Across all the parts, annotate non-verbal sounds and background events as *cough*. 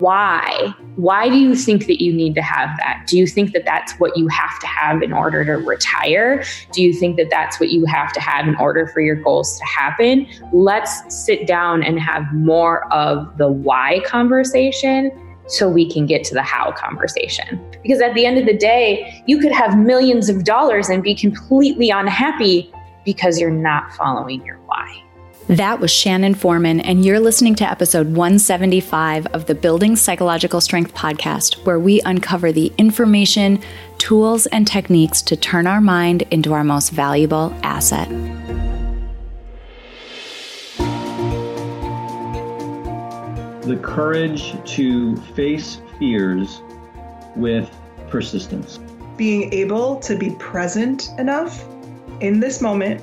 why? Why do you think that you need to have that? Do you think that that's what you have to have in order to retire? Do you think that that's what you have to have in order for your goals to happen? Let's sit down and have more of the why conversation so we can get to the how conversation. Because at the end of the day, you could have millions of dollars and be completely unhappy because you're not following your. That was Shannon Foreman, and you're listening to episode 175 of the Building Psychological Strength podcast, where we uncover the information, tools, and techniques to turn our mind into our most valuable asset. The courage to face fears with persistence. Being able to be present enough in this moment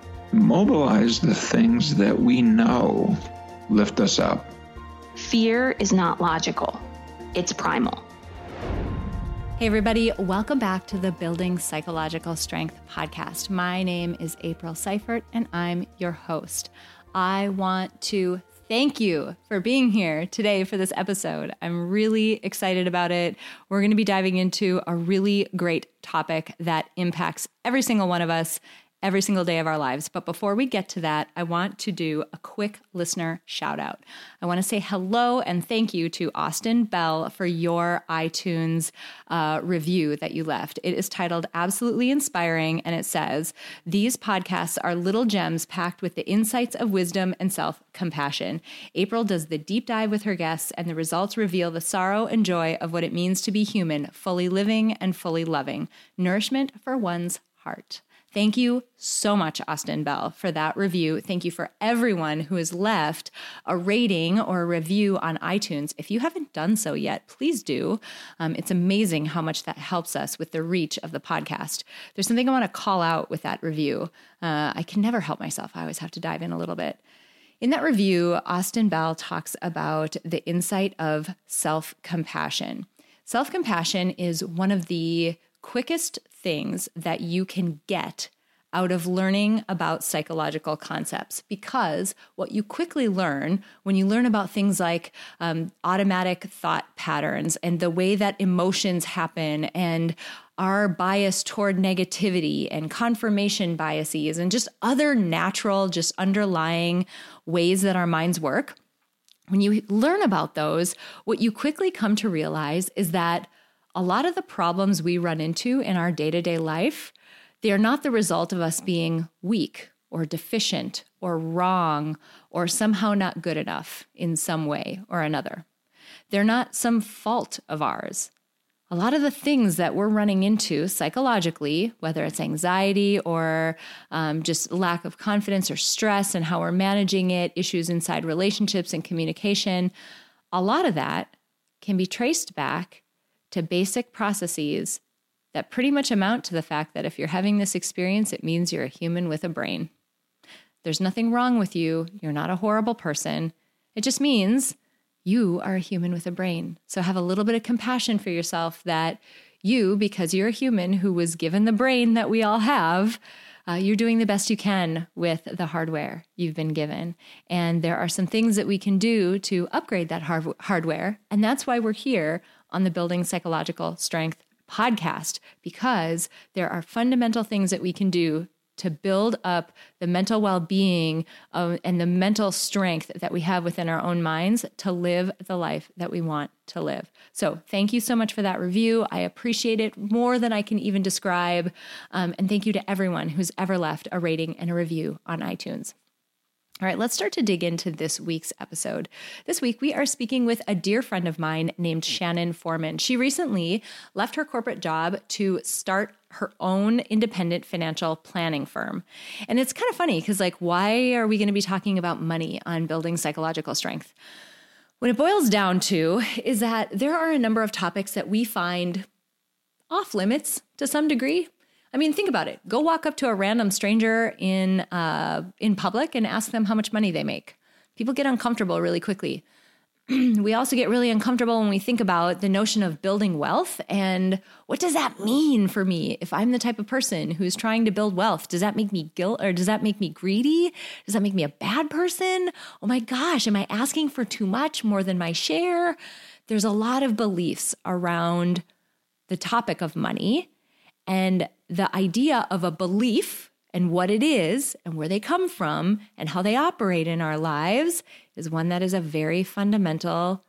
mobilize the things that we know lift us up. Fear is not logical, it's primal. Hey, everybody, welcome back to the Building Psychological Strength podcast. My name is April Seifert, and I'm your host. I want to thank you for being here today for this episode. I'm really excited about it. We're going to be diving into a really great topic that impacts every single one of us every single day of our lives. But before we get to that, I want to do a quick listener shout out. I want to say hello and thank you to Austin Bell for your iTunes uh, review that you left. It is titled Absolutely Inspiring, and it says, These podcasts are little gems packed with the insights of wisdom and self compassion. April does the deep dive with her guests, and the results reveal the sorrow and joy of what it means to be human, fully living and fully loving. Nourishment for one's heart. Thank you so much, Austin Bell, for that review. Thank you for everyone who has left a rating or a review on iTunes. If you haven't done so yet, please do. Um, it's amazing how much that helps us with the reach of the podcast. There's something I want to call out with that review. Uh, I can never help myself, I always have to dive in a little bit. In that review, Austin Bell talks about the insight of self compassion. Self compassion is one of the quickest things that you can get out of learning about psychological concepts because what you quickly learn when you learn about things like um, automatic thought patterns and the way that emotions happen and our bias toward negativity and confirmation biases and just other natural, just underlying ways that our minds work. When you learn about those, what you quickly come to realize is that a lot of the problems we run into in our day to day life, they are not the result of us being weak or deficient or wrong or somehow not good enough in some way or another. They're not some fault of ours. A lot of the things that we're running into psychologically, whether it's anxiety or um, just lack of confidence or stress and how we're managing it, issues inside relationships and communication, a lot of that can be traced back to basic processes that pretty much amount to the fact that if you're having this experience, it means you're a human with a brain. There's nothing wrong with you. You're not a horrible person. It just means you are a human with a brain. So have a little bit of compassion for yourself that you, because you're a human who was given the brain that we all have, uh, you're doing the best you can with the hardware you've been given. And there are some things that we can do to upgrade that hard- hardware. And that's why we're here on the Building Psychological Strength podcast, because there are fundamental things that we can do to build up the mental well being uh, and the mental strength that we have within our own minds to live the life that we want to live. So, thank you so much for that review. I appreciate it more than I can even describe. Um, and thank you to everyone who's ever left a rating and a review on iTunes. All right, let's start to dig into this week's episode. This week, we are speaking with a dear friend of mine named Shannon Foreman. She recently left her corporate job to start her own independent financial planning firm. And it's kind of funny because, like, why are we going to be talking about money on building psychological strength? What it boils down to is that there are a number of topics that we find off limits to some degree. I mean, think about it. Go walk up to a random stranger in uh, in public and ask them how much money they make. People get uncomfortable really quickly. *clears throat* we also get really uncomfortable when we think about the notion of building wealth and what does that mean for me if I'm the type of person who's trying to build wealth? Does that make me guilt or does that make me greedy? Does that make me a bad person? Oh my gosh, am I asking for too much more than my share? There's a lot of beliefs around the topic of money and the idea of a belief and what it is and where they come from and how they operate in our lives is one that is a very fundamental,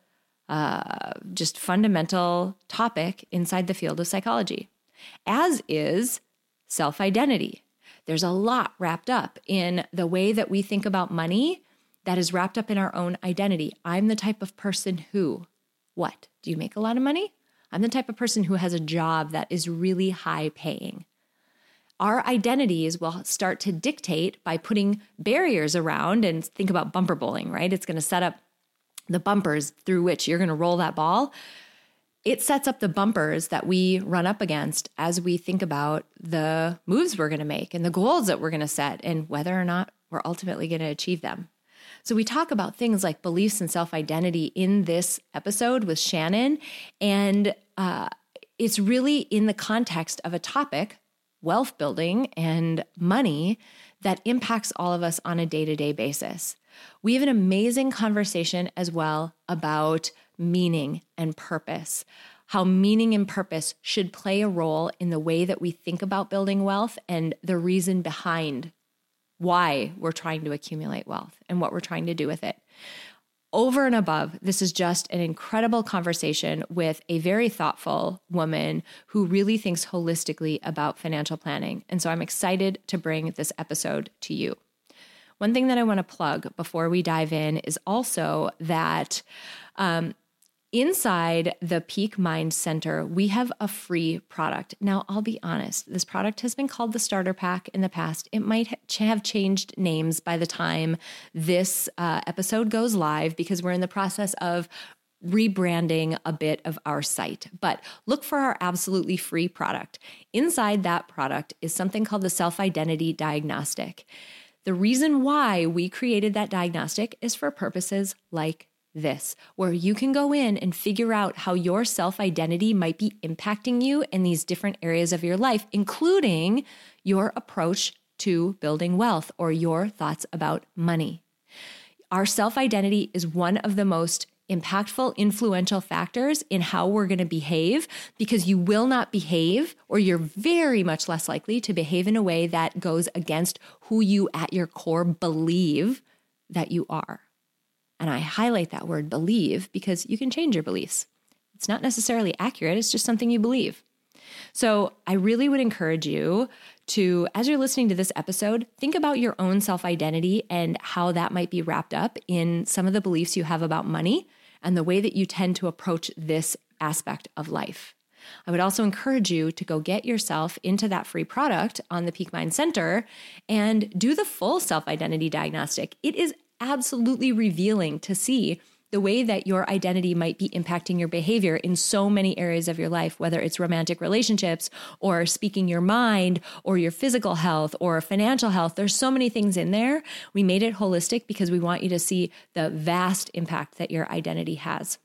uh, just fundamental topic inside the field of psychology, as is self identity. There's a lot wrapped up in the way that we think about money that is wrapped up in our own identity. I'm the type of person who, what? Do you make a lot of money? I'm the type of person who has a job that is really high paying our identities will start to dictate by putting barriers around and think about bumper bowling, right? It's going to set up the bumpers through which you're going to roll that ball. It sets up the bumpers that we run up against as we think about the moves we're going to make and the goals that we're going to set and whether or not we're ultimately going to achieve them. So, we talk about things like beliefs and self identity in this episode with Shannon. And uh, it's really in the context of a topic wealth building and money that impacts all of us on a day to day basis. We have an amazing conversation as well about meaning and purpose, how meaning and purpose should play a role in the way that we think about building wealth and the reason behind why we're trying to accumulate wealth and what we're trying to do with it over and above, this is just an incredible conversation with a very thoughtful woman who really thinks holistically about financial planning. And so I'm excited to bring this episode to you. One thing that I want to plug before we dive in is also that um, Inside the Peak Mind Center, we have a free product. Now, I'll be honest, this product has been called the Starter Pack in the past. It might have changed names by the time this uh, episode goes live because we're in the process of rebranding a bit of our site. But look for our absolutely free product. Inside that product is something called the Self Identity Diagnostic. The reason why we created that diagnostic is for purposes like this, where you can go in and figure out how your self identity might be impacting you in these different areas of your life, including your approach to building wealth or your thoughts about money. Our self identity is one of the most impactful, influential factors in how we're going to behave because you will not behave, or you're very much less likely to behave in a way that goes against who you at your core believe that you are. And I highlight that word believe because you can change your beliefs. It's not necessarily accurate, it's just something you believe. So I really would encourage you to, as you're listening to this episode, think about your own self identity and how that might be wrapped up in some of the beliefs you have about money and the way that you tend to approach this aspect of life. I would also encourage you to go get yourself into that free product on the Peak Mind Center and do the full self identity diagnostic. It is absolutely revealing to see the way that your identity might be impacting your behavior in so many areas of your life, whether it's romantic relationships or speaking your mind or your physical health or financial health. There's so many things in there. We made it holistic because we want you to see the vast impact that your identity has.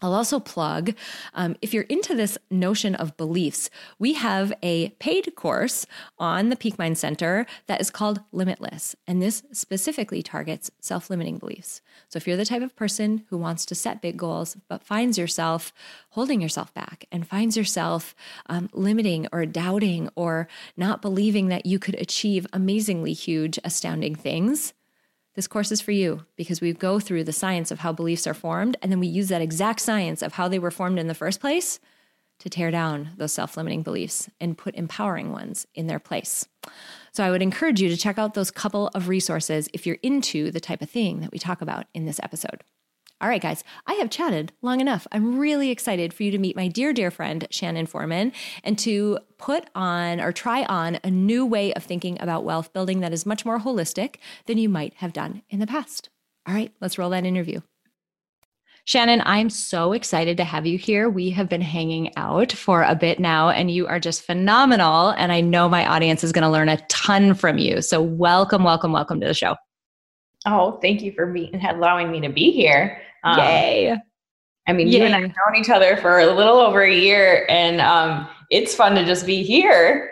I'll also plug um, if you're into this notion of beliefs, we have a paid course on the Peak Mind Center that is called Limitless. And this specifically targets self limiting beliefs. So if you're the type of person who wants to set big goals, but finds yourself holding yourself back and finds yourself um, limiting or doubting or not believing that you could achieve amazingly huge, astounding things, this course is for you because we go through the science of how beliefs are formed, and then we use that exact science of how they were formed in the first place to tear down those self limiting beliefs and put empowering ones in their place. So I would encourage you to check out those couple of resources if you're into the type of thing that we talk about in this episode. All right, guys, I have chatted long enough. I'm really excited for you to meet my dear, dear friend, Shannon Foreman, and to put on or try on a new way of thinking about wealth building that is much more holistic than you might have done in the past. All right, let's roll that interview. Shannon, I'm so excited to have you here. We have been hanging out for a bit now, and you are just phenomenal. And I know my audience is going to learn a ton from you. So, welcome, welcome, welcome to the show. Oh, thank you for being, allowing me to be here. Um, Yay. I mean, Yay. you and I have known each other for a little over a year, and um, it's fun to just be here.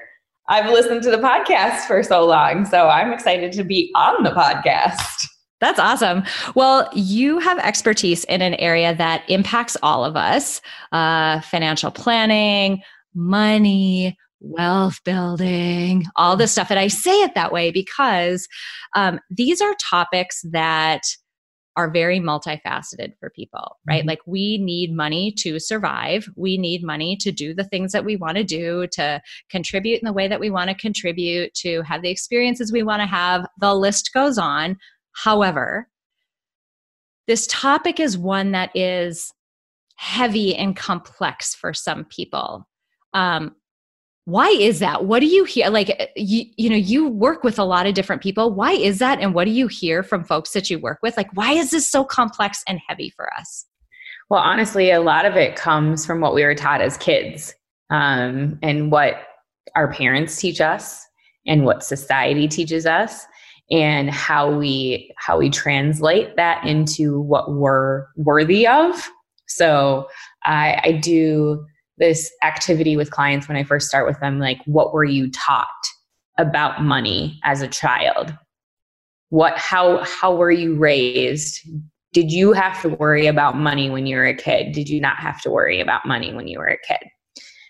I've listened to the podcast for so long, so I'm excited to be on the podcast. That's awesome. Well, you have expertise in an area that impacts all of us uh, financial planning, money, wealth building, all this stuff. And I say it that way because um, these are topics that are very multifaceted for people, right? Mm-hmm. Like we need money to survive. We need money to do the things that we want to do, to contribute in the way that we want to contribute, to have the experiences we want to have. The list goes on. However, this topic is one that is heavy and complex for some people. Um, why is that? What do you hear? Like uh, you, you know you work with a lot of different people. Why is that? And what do you hear from folks that you work with? Like why is this so complex and heavy for us? Well honestly a lot of it comes from what we were taught as kids um, and what our parents teach us and what society teaches us and how we how we translate that into what we're worthy of. So i i do this activity with clients when I first start with them like, what were you taught about money as a child? What, how, how were you raised? Did you have to worry about money when you were a kid? Did you not have to worry about money when you were a kid?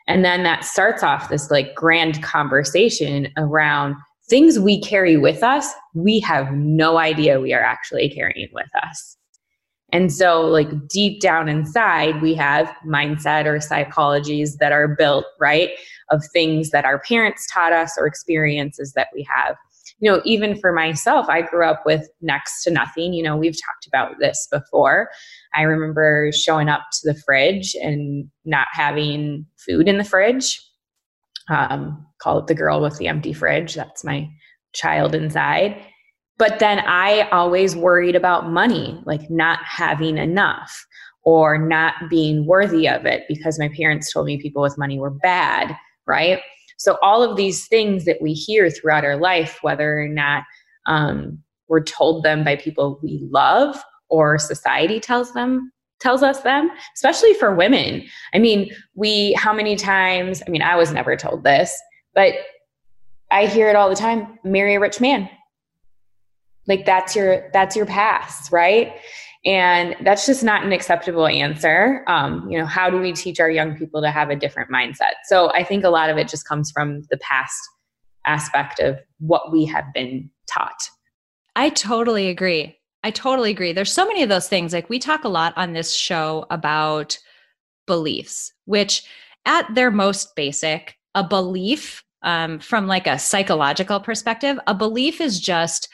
And then that starts off this like grand conversation around things we carry with us, we have no idea we are actually carrying with us. And so, like deep down inside, we have mindset or psychologies that are built, right, of things that our parents taught us or experiences that we have. You know, even for myself, I grew up with next to nothing. You know, we've talked about this before. I remember showing up to the fridge and not having food in the fridge. Um, call it the girl with the empty fridge. That's my child inside but then I always worried about money, like not having enough or not being worthy of it because my parents told me people with money were bad, right? So, all of these things that we hear throughout our life, whether or not um, we're told them by people we love or society tells them tells us them especially for women i mean we how many times i mean i was never told this but i hear it all the time marry a rich man like that's your that's your past right? And that's just not an acceptable answer. Um, you know how do we teach our young people to have a different mindset? So i think a lot of it just comes from the past aspect of what we have been taught. I totally agree. I totally agree. There's so many of those things. Like we talk a lot on this show about beliefs which at their most basic a belief um, from like a psychological perspective a belief is just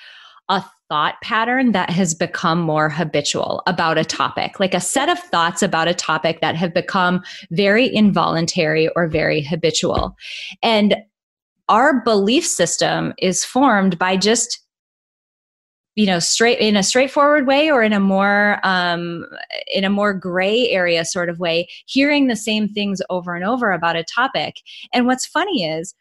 a thought pattern that has become more habitual about a topic, like a set of thoughts about a topic that have become very involuntary or very habitual. And our belief system is formed by just you know straight in a straightforward way or in a more um, in a more gray area sort of way hearing the same things over and over about a topic and what's funny is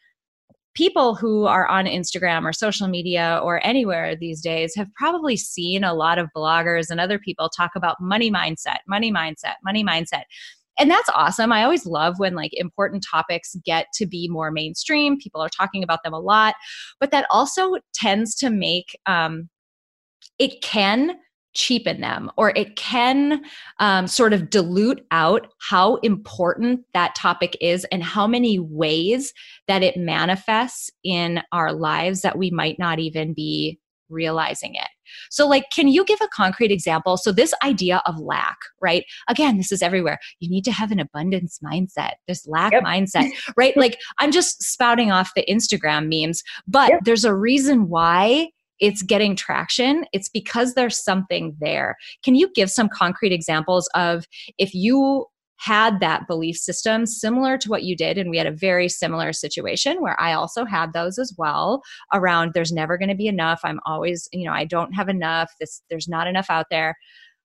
people who are on Instagram or social media or anywhere these days have probably seen a lot of bloggers and other people talk about money mindset, money mindset, money mindset. And that's awesome. I always love when like important topics get to be more mainstream. People are talking about them a lot, but that also tends to make um, it can cheapen them or it can um, sort of dilute out how important that topic is and how many ways that it manifests in our lives that we might not even be realizing it. So, like, can you give a concrete example? So, this idea of lack, right? Again, this is everywhere. You need to have an abundance mindset, this lack yep. mindset, right? *laughs* like, I'm just spouting off the Instagram memes, but yep. there's a reason why it's getting traction, it's because there's something there. Can you give some concrete examples of if you had that belief system similar to what you did and we had a very similar situation where i also had those as well around there's never going to be enough. I'm always you know i don't have enough. This there's not enough out there.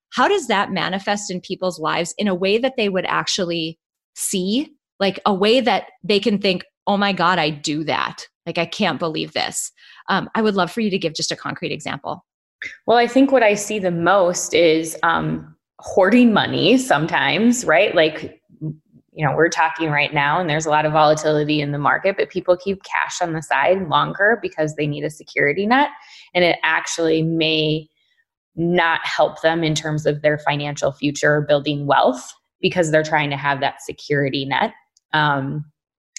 How does that manifest in people's lives in a way that they would actually see? Like a way that they can think oh my god i do that. Like i can't believe this um, i would love for you to give just a concrete example. Well i think what i see the most is um, hoarding money sometimes right? Like you know we're talking right now and there's a lot of volatility in the market but people keep cash on the side longer because they need a security net and it actually may not help them in terms of their financial future or building wealth because they're trying to have that security net um,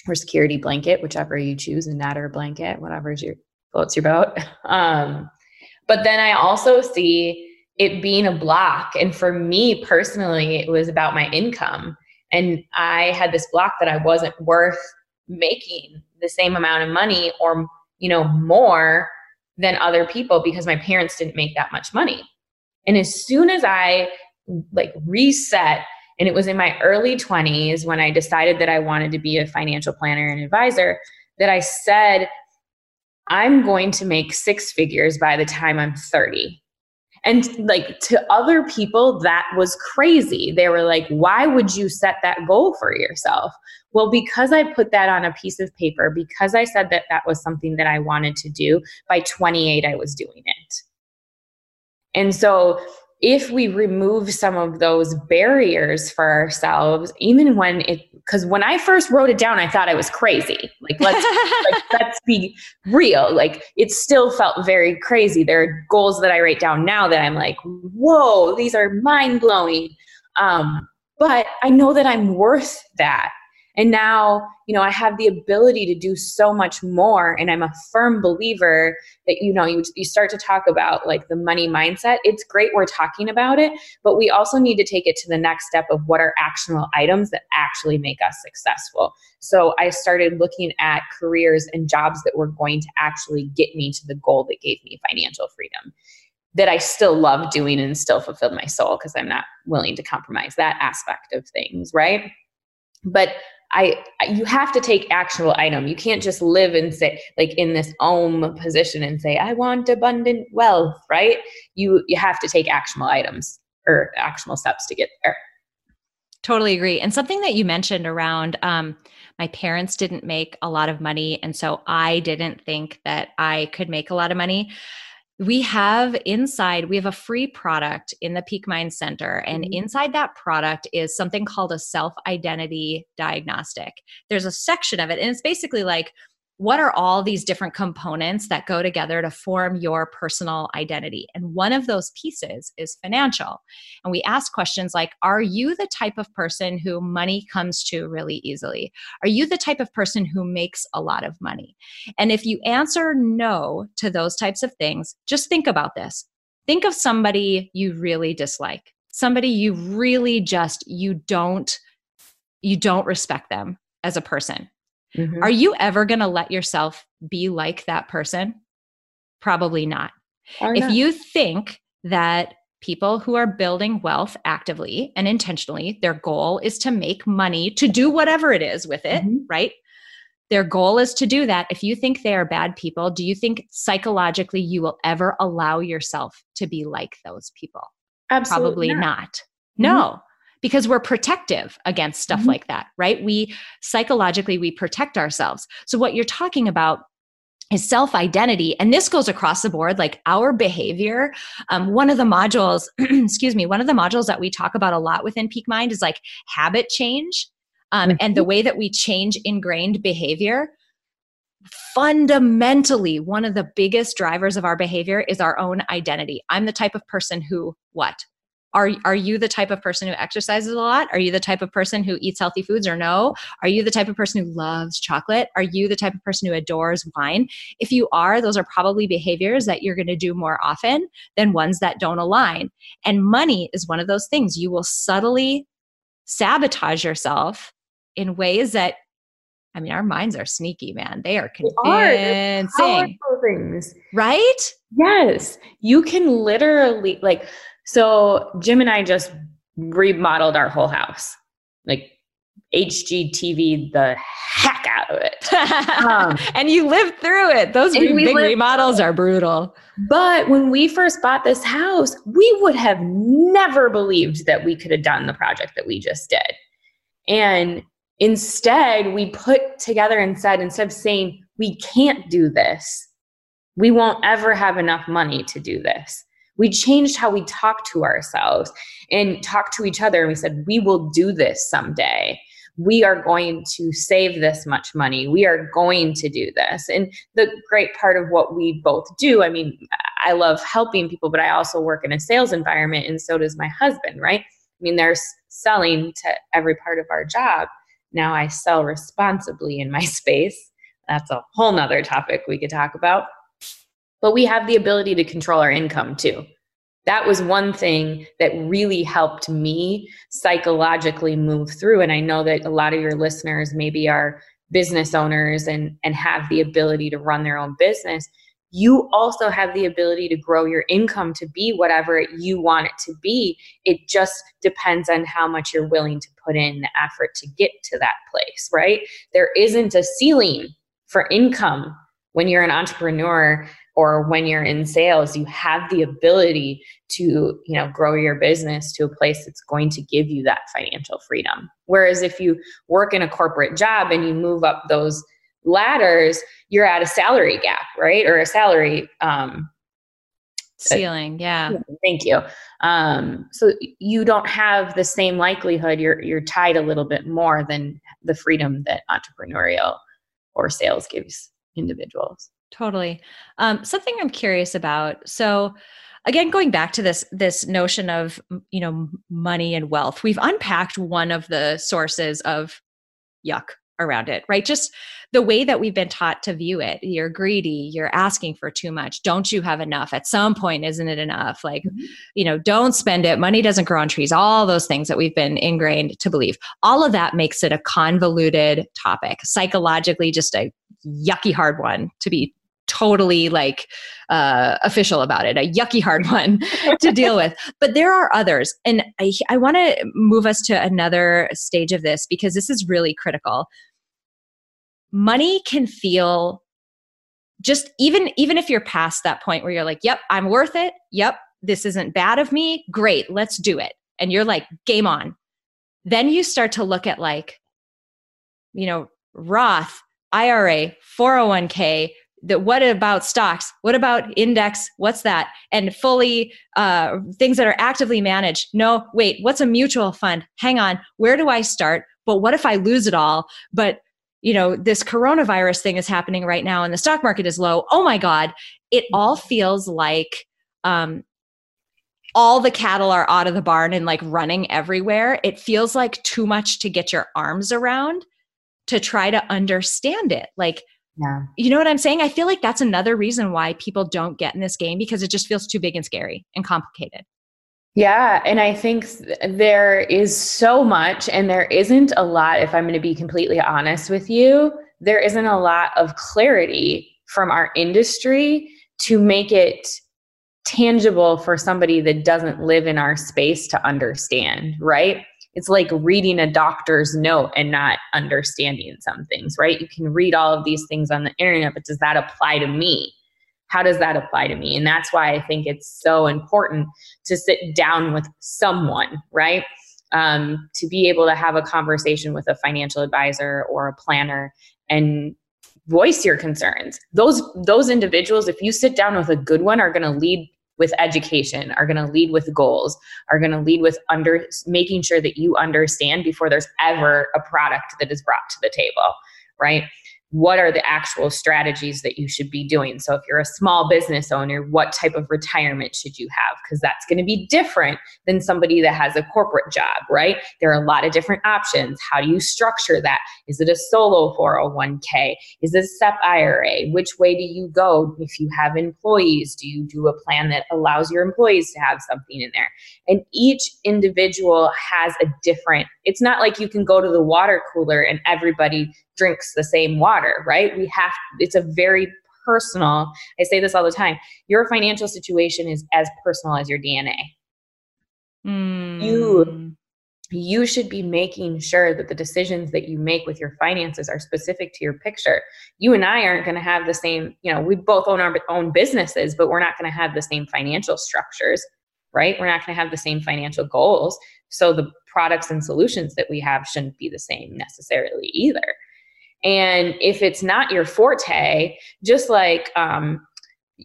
or security blanket, whichever you choose, a net or a blanket, whatever's your floats your boat. *laughs* Um, but then I also see it being a block. And for me personally, it was about my income. And I had this block that I wasn't worth making the same amount of money or, you know, more than other people because my parents didn't make that much money. And as soon as I like reset, and it was in my early 20s when I decided that I wanted to be a financial planner and advisor, that I said, I'm going to make six figures by the time I'm 30. And like to other people, that was crazy. They were like, why would you set that goal for yourself? Well, because I put that on a piece of paper, because I said that that was something that I wanted to do, by 28, I was doing it. And so if we remove some of those barriers for ourselves, even when it, because when I first wrote it down, I thought I was crazy. Like let's like, *laughs* let's be real. Like it still felt very crazy. There are goals that I write down now that I'm like, whoa, these are mind blowing. Um, but I know that I'm worth that. And now, you know, I have the ability to do so much more. And I'm a firm believer that, you know, you, you start to talk about like the money mindset. It's great we're talking about it, but we also need to take it to the next step of what are actionable items that actually make us successful. So I started looking at careers and jobs that were going to actually get me to the goal that gave me financial freedom that I still love doing and still fulfilled my soul because I'm not willing to compromise that aspect of things, right? But I you have to take actionable item. You can't just live and say like in this om position and say I want abundant wealth, right? You you have to take actionable items or actionable steps to get there. Totally agree. And something that you mentioned around um, my parents didn't make a lot of money, and so I didn't think that I could make a lot of money we have inside we have a free product in the peak mind center and mm-hmm. inside that product is something called a self identity diagnostic there's a section of it and it's basically like what are all these different components that go together to form your personal identity? And one of those pieces is financial. And we ask questions like Are you the type of person who money comes to really easily? Are you the type of person who makes a lot of money? And if you answer no to those types of things, just think about this. Think of somebody you really dislike, somebody you really just, you don't. You don't respect them as a person Mm-hmm. Are you ever going to let yourself be like that person? Probably not. if you think that people who are building wealth actively and intentionally, their goal is to make money to do whatever it is with it, mm-hmm. right? Their goal is to do that. If you think they are bad people, do you think psychologically you will ever allow yourself to be like those people? Absolutely Probably not. not. Mm-hmm. No because we're protective against stuff mm-hmm. like that, right? We psychologically we protect ourselves. So what you're talking about is self identity. And this goes across the board, like our behavior. Um, one of the modules, *clears throat* excuse me, one of the modules that we talk about a lot within Peak Mind is like habit change um, mm-hmm. and the way that we change ingrained behavior. Fundamentally, one of the biggest drivers of our behavior is our own identity. I'm the type of person who, what? Are are you the type of person who exercises a lot are you the type of person who eats healthy foods or no are you the type of person who loves chocolate are you the type of person who adores wine if you are those are probably behaviors that you're going to do more often than ones that don't align and money is one of those things you will subtly sabotage yourself in ways that I mean, our minds are sneaky, man. They are convincing. Are. things. Right? Yes. You can literally, like, so Jim and I just remodeled our whole house. Like HGTV the heck out of it. *laughs* Um, and you lived through it. Those big remodels are brutal. But when we first bought this house, we would have never believed that we could have done the project that we just did. And instead, we put together and said, instead of saying, we can't do this, we won't ever have enough money to do this. We changed how we talk to ourselves and talk to each other. And we said, we will do this someday we are going to save this much money. We are going to do this. And the great part of what we both do, I mean, I love helping people, but I also work in a sales environment, and so does my husband, right? I mean, they're selling to every part of our job. Now I sell responsibly in my *laughs* space. That's a whole nother topic we could talk about. But we have the ability to control our income too. That was one thing that really helped me psychologically move through. And i know that a lot of your listeners maybe are business owners and and have the ability to run their own business. You also have the ability to grow your income to be whatever you want it to be. It just depends on how much you're willing to put in the effort to get to that place right? There isn't a ceiling for income when you're an entrepreneur or when you're in sales you have the ability to you know grow your business to a place that's going to give you that financial freedom. Whereas if you work in a corporate job and you move up those ladders you're at a salary gap right? Or a salary um ceiling yeah thank you. Um so you don't have the same likelihood you're you're tied a little bit more than the freedom that entrepreneurial or sales gives individuals Totally. Um, something I'm curious about. So, again, going back to this this notion of you know money and wealth, we've unpacked one of the sources of yuck around it, right? Just the way that we've been taught to view it. You're greedy, you're asking for too much. Don't you have enough? At some point, isn't it enough? Like, mm-hmm. you know, don't spend it. Money doesn't grow on trees. All those things that we've been ingrained to believe. All of that makes it a convoluted topic, psychologically, just a yucky hard one to be totally like uh, official about it, a yucky hard *laughs* one to deal with. But there are others. And I, I want to move us to another stage of this because this is really critical. Money can feel just even even if you're past that point where you're like yep i'm worth it yep this isn't bad of me great let's do it and you're like game on then you start to look at like you know roth ira 401k that what about stocks? What about index? What's that? And fully uh, things that are actively managed. No wait what's a mutual fund? Hang on where do i start? But what if i lose it all? But you know this coronavirus thing is happening right now and the stock market is low. Oh my god. It all feels like um, all the cattle are out of the barn and like running everywhere. It feels like too much to get your arms around to try to understand it. Like yeah. You know what I'm saying? I feel like that's another reason why people don't get in this game because it just feels too big and scary and complicated. Yeah, and I think there is so much, and there isn't a lot, if I'm going to be completely honest with you, there isn't a lot of clarity from our industry to make it tangible for somebody that doesn't live in our space to understand, right? It's like reading a doctor's note and not understanding some things, right? You can read all of these things on the internet, but does that apply to me? How does that apply to me? And that's why I think it's so important to sit down with someone, right? Um, to be able to have a conversation with a financial advisor or a planner and voice your concerns. Those those individuals, if you sit down with a good one, are going to lead with education, are going to lead with goals, are going to lead with under making sure that you understand before there's ever a product that is brought to the table, right? What are the actual strategies that you should be doing? So, if you're a small business owner, what type of retirement should you have? Because that's going to be different than somebody that has a corporate job, right? There are a lot of different options. How do you structure that? Is it a solo 401k? Is it a SEP IRA? Which way do you go if you have employees? Do you do a plan that allows your employees to have something in there? And each individual has a different, it's not like you can go to the water cooler and everybody drinks the same water, right? We have, it's a very personal, I say this all the time your financial situation is as personal as your DNA. Mm. You you should be making sure that the decisions that you make with your finances are specific to your picture. You and I aren't going to have the same, you know, we both own our own businesses, but we're not going to have the same financial structures, right? We're not going to have the same financial goals. So the products and solutions that we have shouldn't be the same necessarily either. And if it's not your forte, just like um,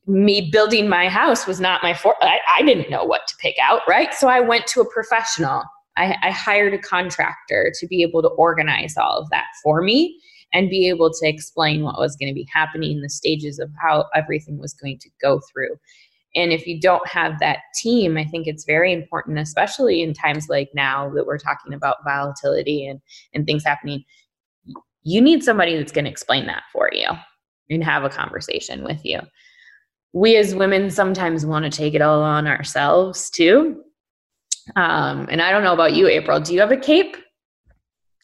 me building my house was not my forte, I, I didn't know what to pick out, right? So I went to a professional I, I hired a contractor to be able to organize all of that for me and be able to explain what was going to be happening, the stages of how everything was going to go through. And if you don't have that team, I think it's very important, especially in times like now that we're talking about volatility and, and things happening. You need somebody that's going to explain that for you and have a conversation with you. We as women sometimes want to take it all on ourselves too. Um, and I don't know about you, April. Do you have a cape?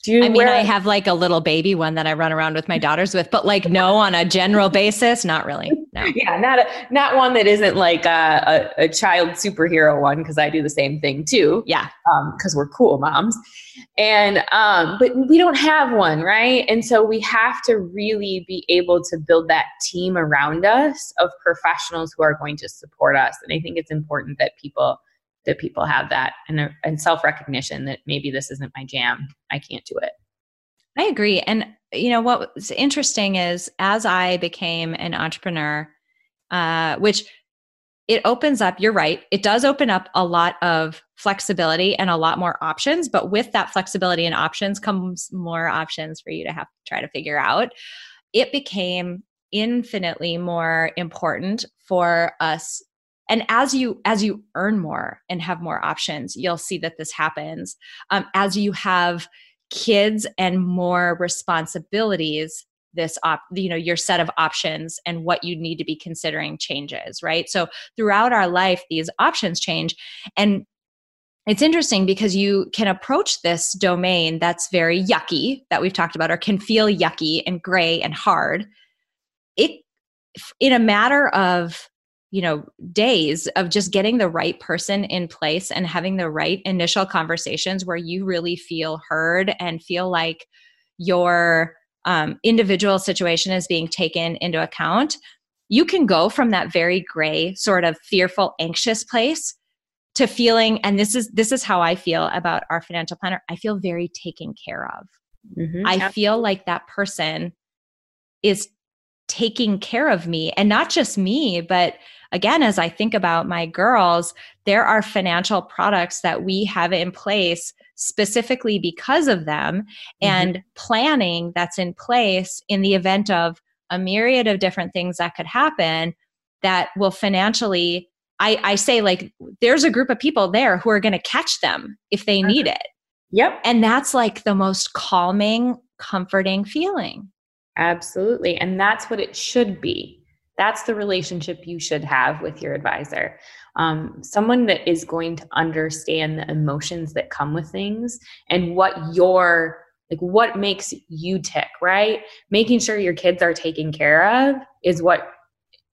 Do you I mean, I have like a little baby one that I run around with my daughters with, but like no, on a general basis, not really. No. *laughs* yeah, not a not one that isn't like a, a, a child superhero one because I do the same thing too. Yeah, because um, we're cool moms, and um, but we don't have one, right? And so we have to really be able to build that team around us of professionals who are going to support us. And I think it's important that people that people have that and, and self recognition that maybe this isn't my jam. I can't do it. I agree. And, you know, what's interesting is as I became an entrepreneur, uh, which it opens up, you're right, it does open up a lot of flexibility and a lot more options. But with that flexibility and options comes more options for you to have to try to figure out. It became infinitely more important for us and as you as you earn more and have more options you'll see that this happens um, as you have kids and more responsibilities this op you know your set of options and what you need to be considering changes right? So throughout our life these options change. And it's interesting because you can approach this domain that's very yucky that we've talked about or can feel yucky and gray and hard. It in a matter of you know days of just getting the right person in place and having the right initial conversations where you really feel heard and feel like your um, individual situation is being taken into account you can go from that very gray sort of fearful anxious place to feeling and this is this is how i feel about our financial planner i feel very taken care of mm-hmm. i feel like that person is taking care of me and not just me but again, as I think about my girls, there are financial products that we have in place specifically because of them mm-hmm. and planning that's in place in the event of a myriad of different things that could happen that will financially I, I say like there's a group of people there who are going to catch them if they need it. Yep. And that's like the most calming comforting feeling. Absolutely. And that's what it should be that's the relationship you should have with your advisor. Um, someone that is going to understand the emotions that come with things and what your like what makes you tick right making sure your kids are taken care of is what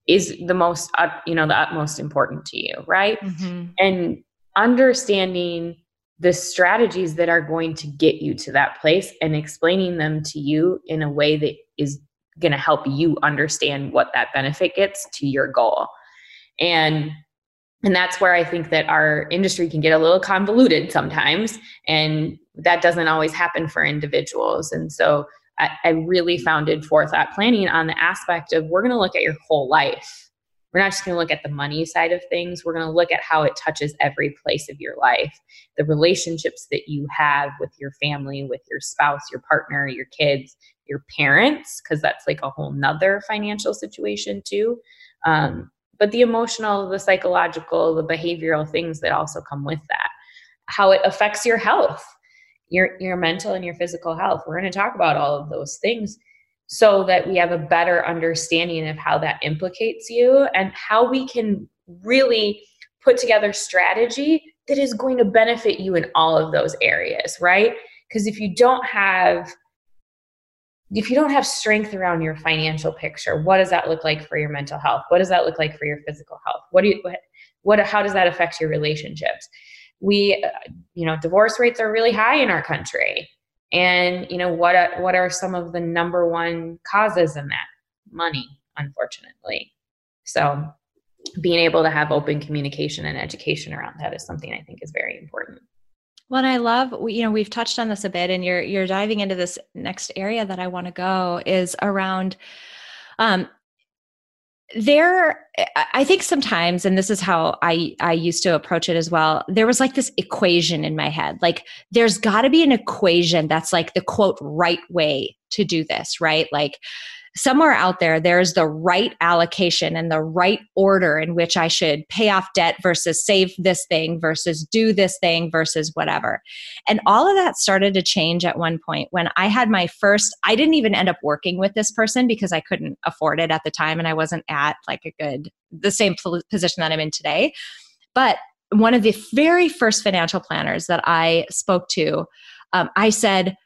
is the most uh, you know the utmost important to you right mm-hmm. and understanding the strategies that are going to get you to that place and explaining them to you in a way that is going to help you understand what that benefit gets to your goal. And and that's where I think that our industry can get a little convoluted sometimes, and that doesn't always happen for individuals. And so I, I really founded Forethought Planning on the aspect of we're going to look at your whole life. We're not just going to look at the money side of things. We're going to look at how it touches every place of your life, the relationships that you have with your family, with your spouse, your partner, your kids, your parents because that's like a whole nother financial situation too. Um, but the emotional the psychological the behavioral things that also come with that. How it affects your health your your mental and your physical health. We're going to talk about all of those things so that we have a better understanding of how that implicates you and how we can really put together strategy that is going to benefit you in all of those areas right? Because if you don't have if you don't have strength around your financial picture, what does that look like for your mental health? What does that look like for your physical health? What do you what, what how does that affect your relationships? we, uh, you know, divorce rates are really high in our country. And, you know, what, what are some of the number one causes in that? Money, unfortunately. So being able to have open communication and education around that is something I think is very important. Well, and I love, you know, we've touched on this a bit, and you're you're diving into this next area that I want to go is around um, there i think sometimes and this is how i i used to approach it as well there was like this equation in my head like there's got to be an equation that's like the quote right way to do this right? Like somewhere out there there's the right allocation and the right order in which I should pay off debt versus save this thing versus do this thing versus whatever. And all of that started to change at one point when I had my first I didn't even end up working with this person because I couldn't afford it at the time and I wasn't at like a good the same position that I'm in today. But one of the very first financial planners that I spoke to, um, I said,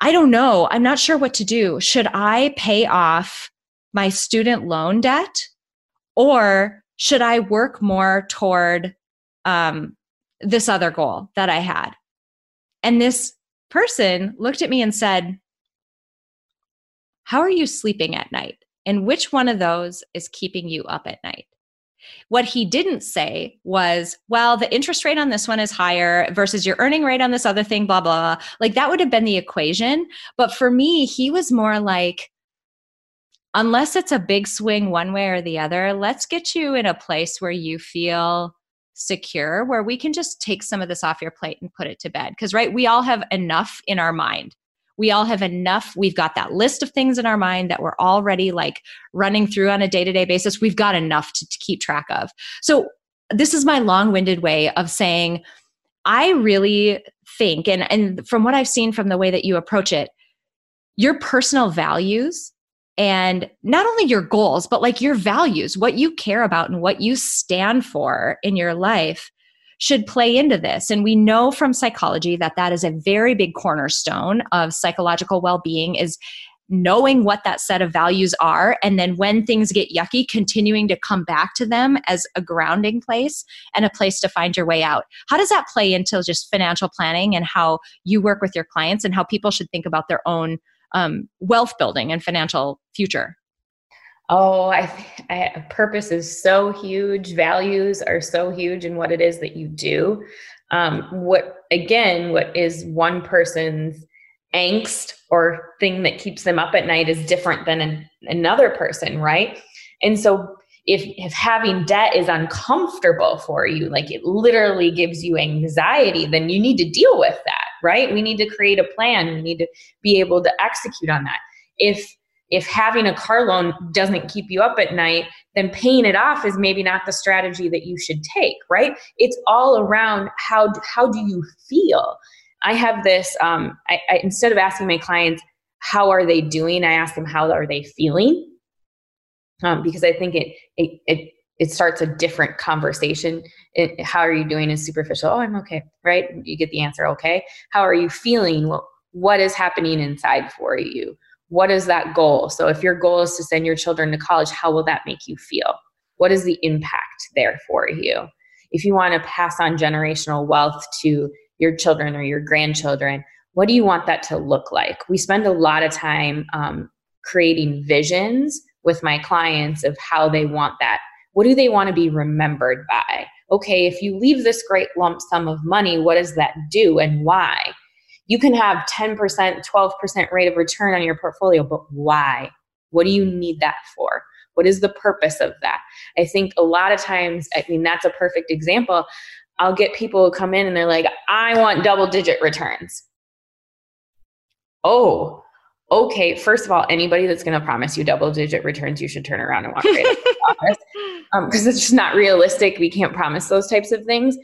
I don't know. I'm not sure what to do. Should I pay off my student loan debt or should I work more toward um, this other goal that I had? And this person looked at me and said, How are you sleeping at night? And which one of those is keeping you up at night? What he didn't say was, well, the interest rate on this one is higher versus your earning rate on this other thing, blah, blah, blah. Like that would have been the equation. But for me, he was more like, unless it's a big swing one way or the other, let's get you in a place where you feel secure, where we can just take some of this off your plate and put it to bed. Because, right, we all have enough in our mind we all have enough. We've got that list of things in our mind that we're already like running through on a day-to-day basis. We've got enough to, to keep track of. So this is my long-winded way of saying i really think and and from what i've seen from the way that you approach it your personal values and not only your goals but like your values what you care about and what you stand for in your life should play into this. And we know from psychology that that is a very big cornerstone of psychological well being is knowing what that set of values are. And then when things get yucky continuing to come back to them as a grounding place and a place to find your way out. How does that play into just financial planning and how you work with your clients and how people should think about their own um, wealth building and financial future Oh, I, I, purpose is so huge. Values are so huge in what it is that you do. Um, what again, what is one person's angst or thing that keeps them up at night is different than an, another person, right? And so, if if having debt is uncomfortable for you, like it literally gives you anxiety, then you need to deal with that, right? We need to create a plan. We need to be able to execute on that. If if having a car loan doesn't keep you up at night, then paying it off is maybe not the strategy that you should take, right? It's all around how how do you feel. I have this. Um, I, I, instead of asking my clients how are they doing, I ask them how are they feeling, um, because I think it it it it starts a different conversation. It, how are you doing is superficial. Oh, I'm okay, right? You get the answer, okay. How are you feeling? Well, what is happening inside for you? What is that goal? So if your goal is to send your children to college, how will that make you feel? What is the impact there for you? If you want to pass on generational wealth to your children or your grandchildren, what do you want that to look like? We spend a lot of time um, creating visions with my clients of how they want that. What do they want to be remembered by? Okay, if you leave this great lump sum of money, what does that do and why? You can have 10%, 12% rate of return on your portfolio, but why? What do you need that for? What is the purpose of that? I think a lot of times, I mean, that's a perfect example. I'll get people who come in and they're like, I want double digit returns. Oh, okay. First of all, anybody that's going to promise you double digit returns, you should turn around and walk right out of the *laughs* office because um, it's just not realistic. We can't promise those types of things.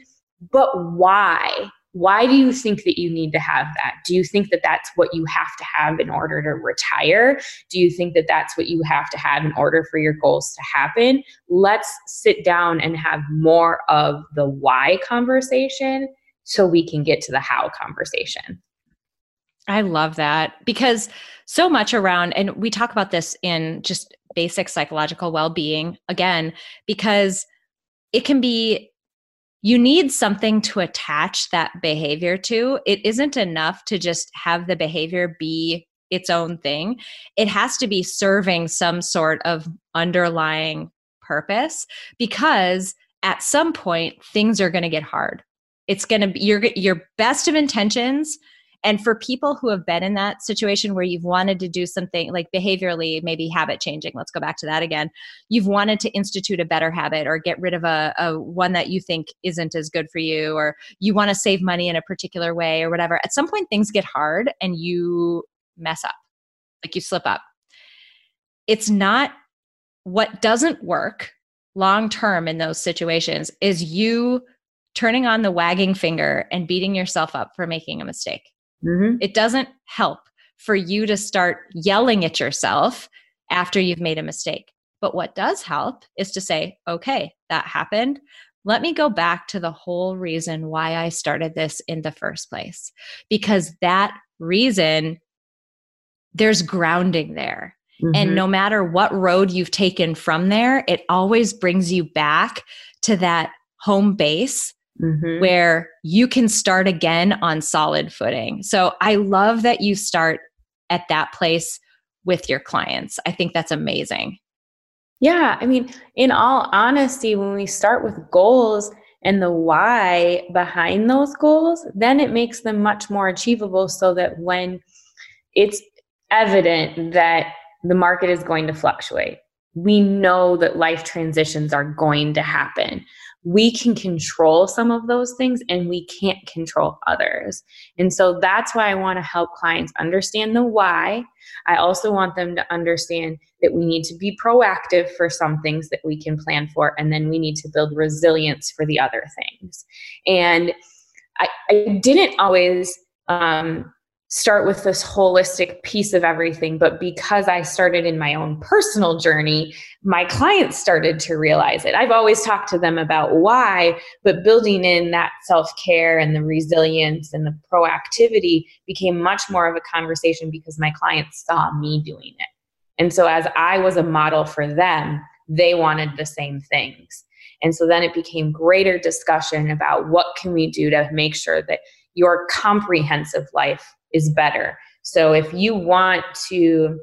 But why? Why do you think that you need to have that? Do you think that that's what you have to have in order to retire? Do you think that that's what you have to have in order for your goals to happen? Let's sit down and have more of the why conversation so we can get to the how conversation. I love that because so much around, and we talk about this in just basic psychological well being again, because it can be you need something to attach that behavior to. It isn't enough to just have the behavior be its own thing. It has to be serving some sort of underlying purpose because at some point things are going to get hard. It's going to be your your best of intentions and for people who have been in that situation where you've wanted to do something like behaviorally, maybe habit changing, let's go back to that again. You've wanted to institute a better habit or get rid of a, a one that you think isn't as good for you, or you want to save money in a particular way or whatever. At some point, things get hard and you mess up, like you slip up. It's not what doesn't work long term in those situations is you turning on the wagging finger and beating yourself up for making a mistake. Mm-hmm. It doesn't help for you to start yelling at yourself after you've made a mistake. But what does help is to say, okay, that happened. Let me go back to the whole reason why I started this in the first place. Because that reason, there's grounding there. Mm-hmm. And no matter what road you've taken from there, it always brings you back to that home base mm-hmm. where you can start again on solid footing. So I love that you start at that place with your clients. I think that's amazing. Yeah. I mean, in all honesty, when we start with goals and the why behind those goals, then it makes them much more achievable so that when it's evident that the market is going to fluctuate, we know that life transitions are going to happen we can control some of those things and we can't control others. And so that's why I want to help clients understand the why. I also want them to understand that we need to be proactive for some things that we can plan for, and then we need to build resilience for the other things. And I, I didn't always um, start with this holistic piece of everything. But because I started in my own personal journey, my clients started to realize it. I've always talked to them about why, but building in that self care and the resilience and the proactivity became much more of a conversation because my clients saw me doing it. And so, as I was a model for them, they wanted the same things. And so then it became greater discussion about what can we do to make sure that your comprehensive life is better. So if you want to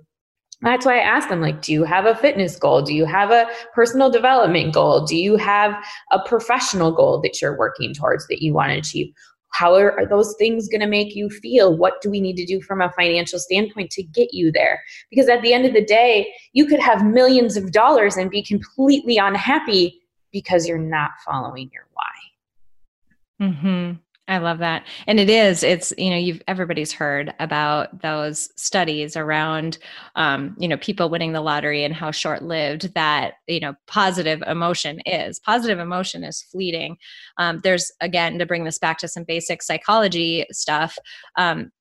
that's why I ask them like do you have a fitness goal? Do you have a personal development goal? Do you have a professional goal that you're working towards that you want to achieve? How are, are those things going to make you feel? What do we need to do from a financial standpoint to get you there? Because at the end of the day, you could have millions of dollars and be completely unhappy because you're not following your why. Mhm. I love that. And it is, it's, you know, you've, everybody's heard about those studies around, um, you know, people winning the lottery and how short lived that, you know, positive emotion is. Positive emotion is fleeting. Um, there's, again, to bring this back to some basic psychology stuff, um,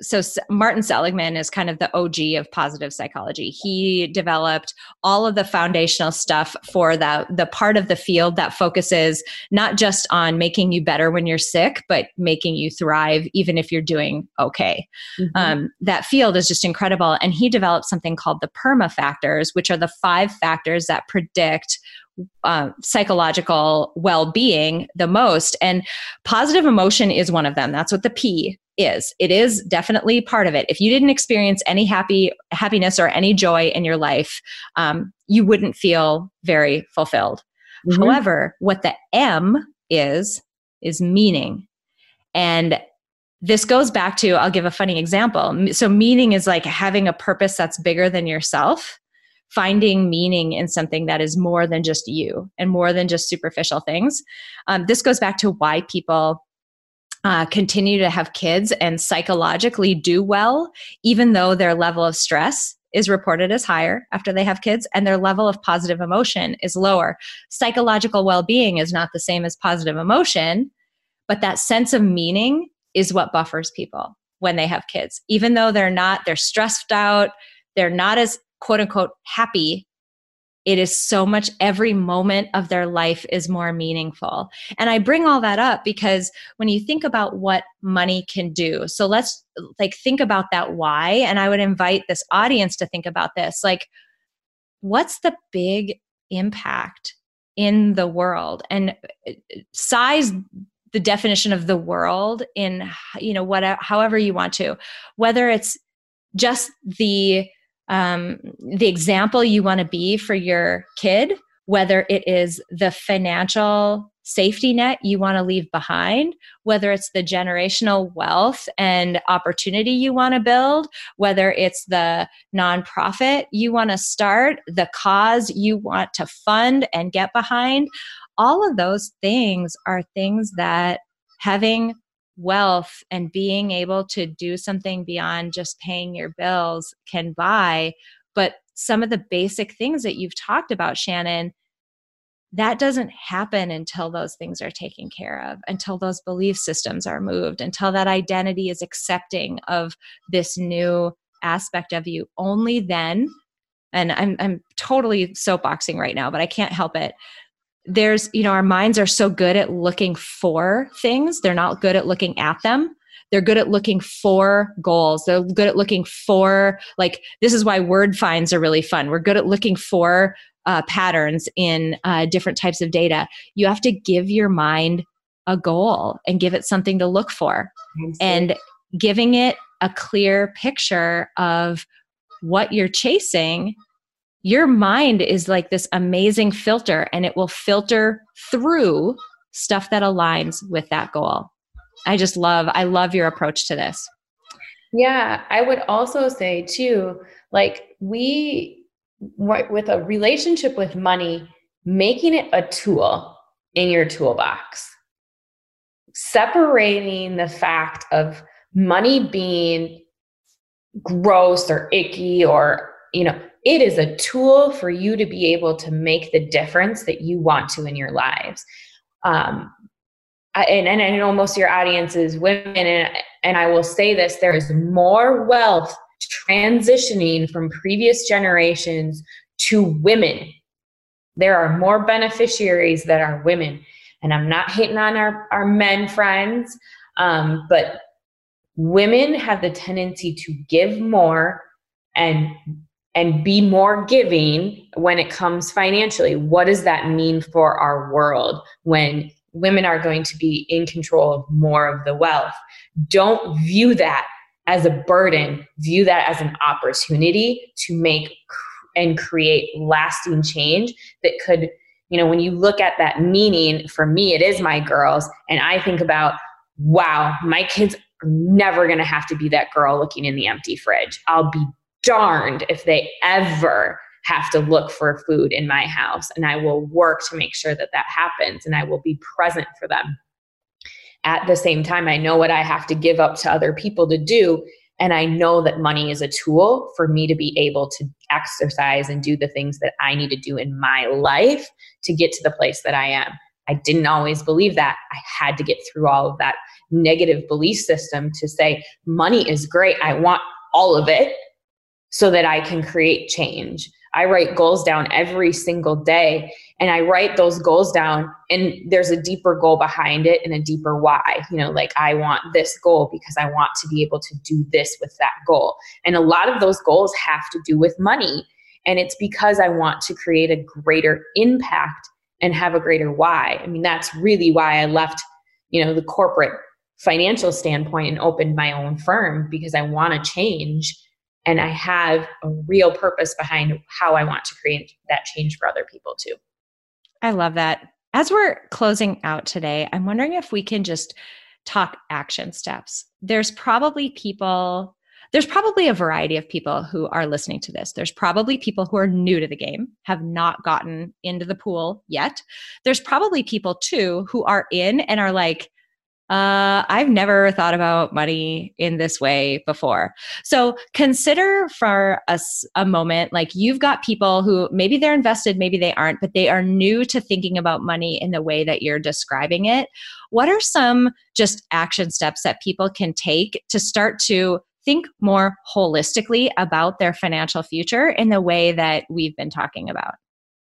so Martin Seligman is kind of the OG of positive psychology. He developed all of the foundational stuff for the the part of the field that focuses not just on making you better when you're sick, but making you thrive even if you're doing okay. Mm-hmm. Um, that field is just incredible, and he developed something called the PERMA factors, which are the five factors that predict uh, psychological well-being the most and positive emotion is one of them that's what the p is. It is definitely part of it. If you didn't experience any happy happiness or any joy in your life um, you wouldn't feel very fulfilled. Mm-hmm. however what the m is is meaning. And this goes back to i'll give a funny example. So meaning is like having a purpose that's bigger than yourself finding meaning in something that is more than just you and more than just superficial things. Um, this goes back to why people uh, continue to have kids and psychologically do well, even though their level of stress is reported as higher after they have kids and their level of positive emotion is lower. Psychological well being is not the same as positive emotion, but that sense of meaning is what buffers people when they have kids. Even though they're not, they're stressed out, they're not as quote unquote happy it is so much every moment of their life is more meaningful. And i bring all that up because when you think about what money can do so let's like think about that why and i would invite this audience to think about this. Like what's the big impact in the world? And uh, size the definition of the world in you know whatever however you want to whether it's just the um, the example you want to be for your kid whether it is the financial safety net you want to leave behind, whether it's the generational wealth and opportunity you want to build, whether it's the nonprofit you want to start, the cause you want to fund and get behind. All of those things are things that having wealth and being able to do something beyond just paying your bills can buy. But some of the basic things that you've talked about, Shannon, that doesn't happen until those things are taken care of, until those belief systems are moved, until that identity is accepting of this new aspect of you. Only then, and I'm, I'm totally soapboxing right now, but I can't help it. There's, you know, our minds are so good at looking for things, they're not good at looking at them. They're good at looking for goals. They're good at looking for like this is why word finds are really fun. We're good at looking for uh, patterns in uh, different types of data. You have to give your mind a goal and give it something to look for. And giving it a clear picture of what you're chasing, your mind is like this amazing filter and it will filter through stuff that aligns with that goal. I just love, I love your approach to this. Yeah, I would also say too, like we with a relationship with money, making it a tool in your toolbox. Separating the fact of money being gross or icky or, you know, it is a tool for you to be able to make the difference that you want to in your lives. Um, and, and I know most of your audience is women, and, and I will say this there is more wealth transitioning from previous generations to women. There are more beneficiaries that are women. And I'm not hating on our, our men friends, um, but women have the tendency to give more and and be more giving when it comes financially. What does that mean for our world when women are going to be in control of more of the wealth? Don't view that as a burden, view that as an opportunity to make and create lasting change that could, you know, when you look at that meaning, for me, it is my girls. And I think about, wow, my kids are never going to have to be that girl looking in the empty fridge. I'll be darned if they ever have to look for food in my house. And I will work to make sure that that happens and I will be present for them at the same time, I know what I have to give up to other people to do. And I know that money is a tool for me to be able to exercise and do the things that I need to do in my life to get to the place that I am. I didn't always believe that. I had to get through all of that negative belief system to say, money is great. I want all of it so that I can create change. I write goals down every single day and I write those goals down and there's a deeper goal behind it and a deeper why. You know, like I want this goal because I want to be able to do this with that goal. And a lot of those goals have to do with money. And it's because I want to create a greater impact and have a greater why. I mean, that's really why I left, you know, the corporate financial standpoint and opened my own firm because I want to change and I have a real purpose behind how I want to create that change for other people too. I love that. As we're closing out today, I'm wondering if we can just talk action steps. There's probably people, there's probably a variety of people who are listening to this. There's probably people who are new to the game, have not gotten into the pool yet. There's probably people too who are in and are like, uh, I've never thought about money in this way before. So consider for us a moment like you've got people who maybe they're invested, maybe they aren't, but they are new to thinking about money in the way that you're describing it. What are some just action steps that people can take to start to think more holistically about their financial future in the way that we've been talking about?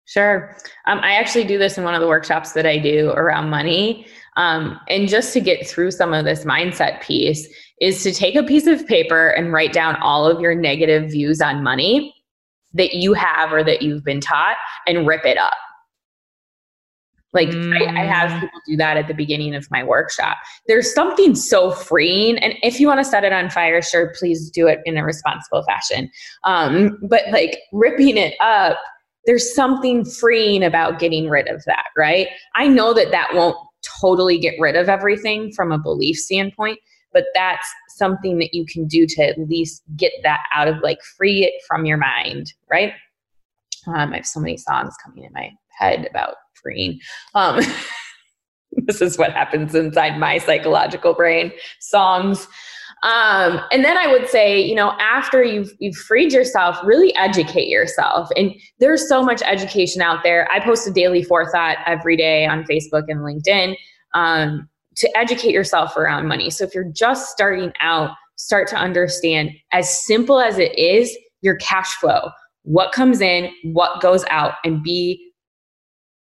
Sure. Um, I actually do this in one of the workshops that I do around money. Um, and just to get through some of this mindset piece, is to take a piece of paper and write down all of your negative views on money that you have or that you've been taught and rip it up. Like mm. I, I, have mm. people do that at the beginning of my workshop. There's something so freeing, and if you want to set it on fire, sure, please do it in a responsible fashion. Um, but like ripping it up, there's something freeing about getting rid of that, right? I know that that won't totally get rid of everything from a belief standpoint, but that's something that you can do to at least get that out of like free it from your mind, right? Um, I have so many songs coming in my head about freeing. Um, *laughs* this is what happens inside my psychological brain songs. Um, and then I would say, you know, after you've you've freed yourself, really educate yourself. And there's so much education out there. I post a daily forethought every day on Facebook and LinkedIn um, to educate yourself around money. So if you're just starting out, start to understand as simple as it is your cash flow, what comes in, what goes out, and be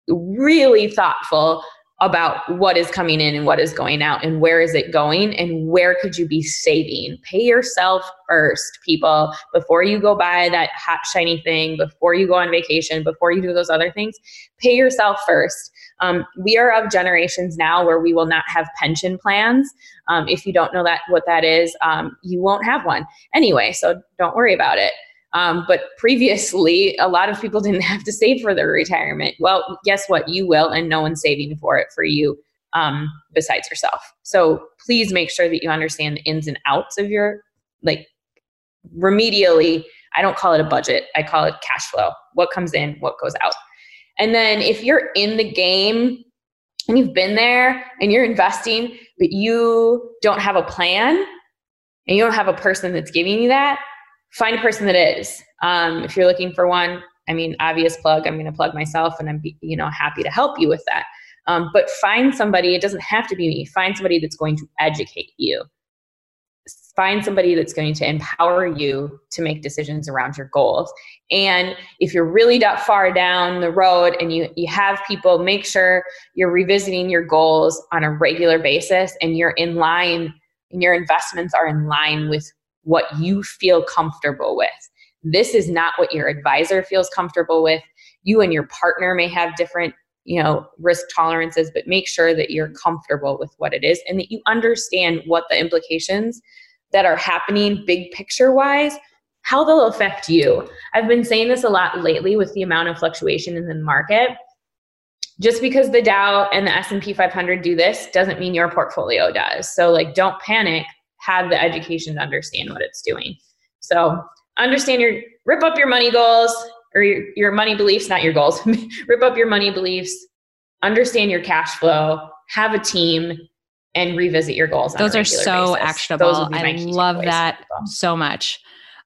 really thoughtful about what is coming in and what is going out and where is it going and where could you be saving? Pay yourself first people before you go buy that hot shiny thing before you go on vacation before you do those other things pay yourself first. Um, we are of generations now where we will not have pension plans. Um, if you don't know that what that is um, you won't have one. Anyway so don't worry about it um, but previously, a lot of people *laughs* didn't have to save for their retirement. Well, guess what? You will, and no one's saving for it for you um, besides yourself. So please make sure that you understand the ins and outs of your, like, remedially. I don't call it a budget, I call it cash flow. What comes in, what goes out. And then if you're in the game and you've been there and you're investing, but you don't have a plan and you don't have a person that's giving you that, find a person that is. Um, if you're looking for one, I mean, obvious plug, I'm going to plug myself and I'm, you know, happy to help you with that. Um, but find somebody, it doesn't have to be me, find somebody that's going to educate you. Find somebody that's going to empower you to make decisions around your goals. And if you're really that far down the road and you, you have people, make sure you're revisiting your goals on a regular basis and you're in line and your investments are in line with what you feel comfortable with. This is not what your advisor feels comfortable with. You and your partner may have different you know risk tolerances but make sure that you're comfortable with what it is and that you understand what the implications that are happening big picture wise how they'll affect you i've been saying this a lot lately with the amount of fluctuation in the market just because the dow and the s&p 500 do this doesn't mean your portfolio does so like don't panic have the education to understand what it's doing. So understand your rip up your money goals or your, your money beliefs, not your goals. *laughs* rip up your money beliefs, understand your cash flow, have a team, and revisit your goals. Those are so basis. actionable. I love that so much.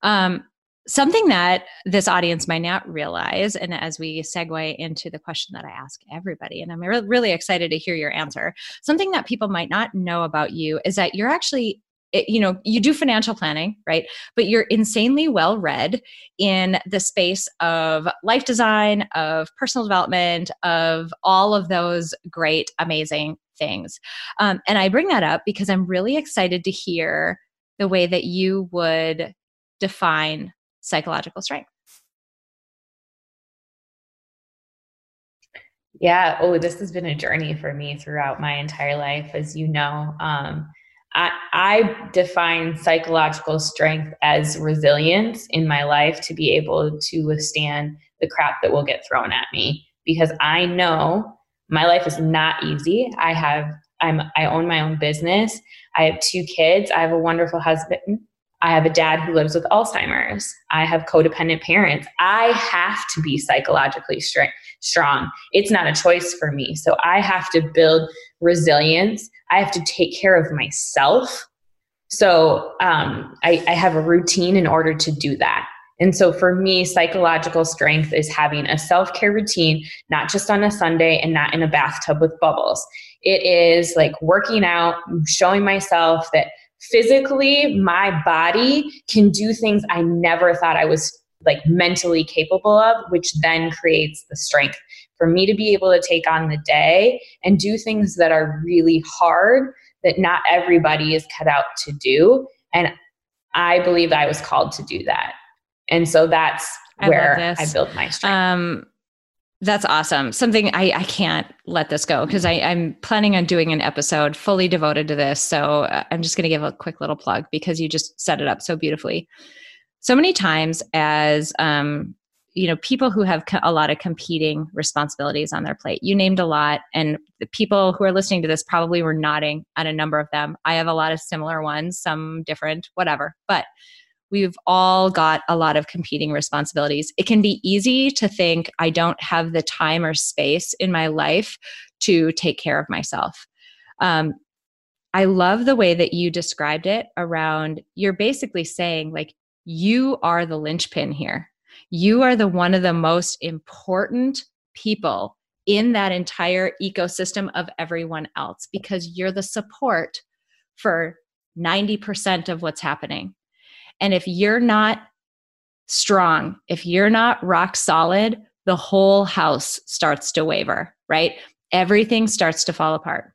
Um, something that this audience might not realize, and as we segue into the question that I ask everybody, and I'm re- really excited to hear your answer, something that people might not know about you is that you're actually it, you know you do financial planning right? But you're insanely well read in the space of life design of personal development of all of those great amazing things. Um, and i bring that up because i'm really excited to hear the way that you would define psychological strength. Yeah. Oh this has been a journey for me throughout my entire life as you know. Um, I, I define psychological strength as resilience in my life to be able to withstand the crap that will get thrown at me because I know my life is not easy. I have I'm I own my own business. I have two kids. I have a wonderful husband. I have a dad who lives with Alzheimer's. I have codependent parents. I have to be psychologically strong. It's not a choice for me. So I have to build resilience. I have to take care of myself. So um, I, I have a routine in order to do that. And so for me, psychological strength is having a self care routine, not just on a Sunday and not in a bathtub with bubbles. It is like working out, showing myself that physically my body can do things I never thought I was like mentally capable of, which then creates the strength for me to be able to take on the day and do things that are really hard that not everybody is cut out to do. And I believe I was called to do that. And so that's I where I built my strength. Um, That's awesome. Something I, I can't let this go because I'm planning on doing an episode fully devoted to this. So uh, I'm just going to give a quick little plug because you just set it up so beautifully. So many times, as um, you know, people who have a lot of competing responsibilities on their plate. You named a lot, and the people who are listening to this probably were nodding at a number of them. I have a lot of similar ones, some different, whatever. But we've all got a lot of competing responsibilities. It can be easy to think, I don't have the time or space in my life to take care of myself. Um, I love the way that you described it around you're basically saying, like, you are the linchpin here. You are the one of the most important people in that entire ecosystem of everyone else because you're the support for 90% of what's happening. And if you're not strong, if you're not rock solid, the whole house starts to waver, right? Everything starts to fall apart.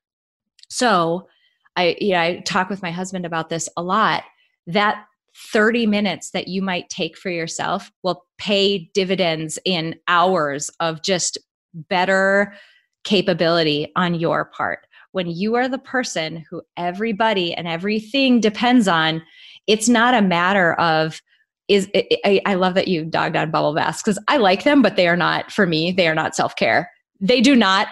So, I you know, I talk with my husband about this a lot. That 30 minutes that you might take for yourself will pay dividends in hours of just better capability on your part. When you are the person who everybody and everything depends on, it's not a matter of is I, I love that you dogged on bubble baths because I like them, but they are not for me. They are not self care. They do not.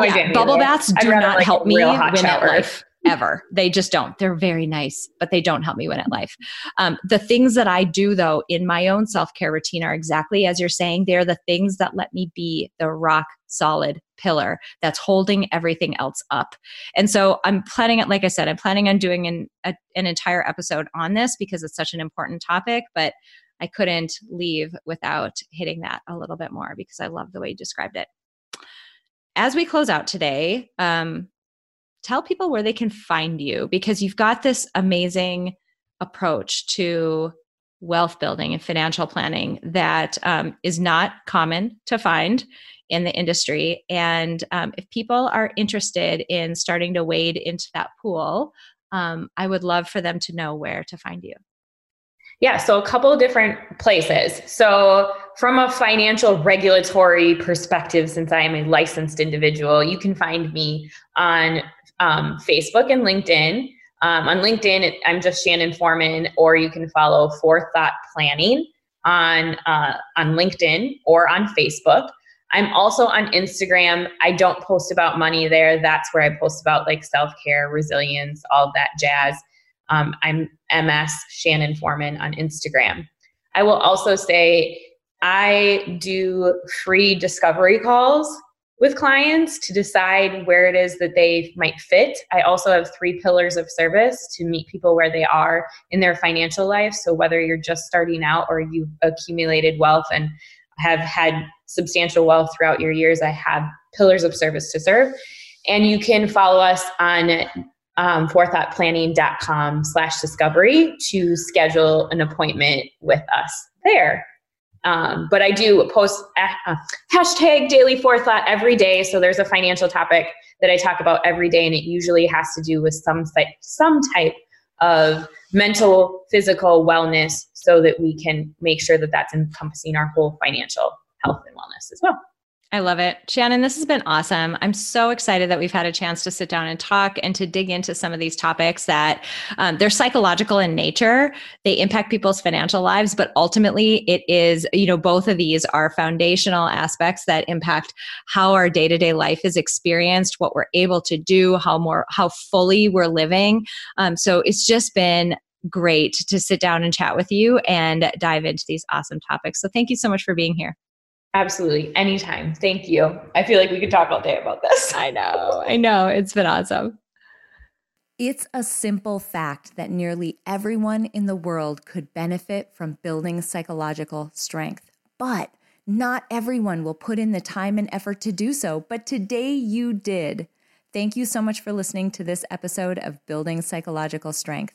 Yeah, bubble baths do not like help me win at life ever. They just don't. They're very nice, but they don't help me win at life. Um, the things that I do, though, in my own self care routine are exactly as you're saying. They're the things that let me be the rock solid pillar that's holding everything else up. And so I'm planning it, like I said, I'm planning on doing an, a, an entire episode on this because it's such an important topic, but I couldn't leave without hitting that a little bit more because I love the way you described it. As we close out today, um, tell people where they can find you because you've got this amazing approach to wealth building and financial planning that um, is not common to find in the industry. And um, if people are interested in starting to wade into that pool, um, I would love for them to know where to find you. Yeah, so a couple different places. So, from a financial regulatory perspective, since I am a licensed individual, you can find me on um, Facebook and LinkedIn. Um, on LinkedIn, I'm just Shannon Foreman, or you can follow Forethought Planning on uh, on LinkedIn or on Facebook. I'm also on Instagram. I don't post about money there. That's where I post about like self care, resilience, all that jazz. Um, I'm MS Shannon Foreman on Instagram. I will also say I do free discovery calls with clients to decide where it is that they might fit. I also have three pillars of service to meet people where they are in their financial life. So, whether you're just starting out or you've accumulated wealth and have had substantial wealth throughout your years, I have pillars of service to serve. And you can follow us on um, forethoughtplanning.com slash discovery to schedule an appointment with us there. Um, but I do post uh, hashtag daily forethought every day. So there's a financial topic that I talk about every day, and it usually has to do with some some type of mental, physical wellness, so that we can make sure that that's encompassing our whole financial health and wellness as well. I love it. Shannon, this has been awesome. I'm so excited that we've had a chance to sit down and talk and to dig into some of these topics that um, they're psychological in nature. They impact people's financial lives, but ultimately, it is, you know, both of these are foundational aspects that impact how our day to day life is experienced, what we're able to do, how more, how fully we're living. Um, so it's just been great to sit down and chat with you and dive into these awesome topics. So thank you so much for being here. Absolutely. Anytime. Thank you. I feel like we could talk all day about this. *laughs* I know. I know. It's been awesome. It's a simple fact that nearly everyone in the world could benefit from building psychological strength, but not everyone will put in the time and effort to do so. But today you did. Thank you so much for listening to this episode of Building Psychological Strength.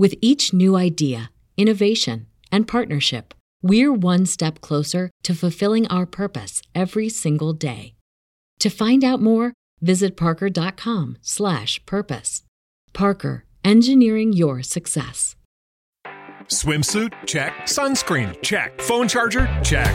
With each new idea, innovation, and partnership, we're one step closer to fulfilling our purpose every single day. To find out more, visit parker.com/purpose. Parker, engineering your success. Swimsuit? Check. Sunscreen? Check. Phone charger? Check.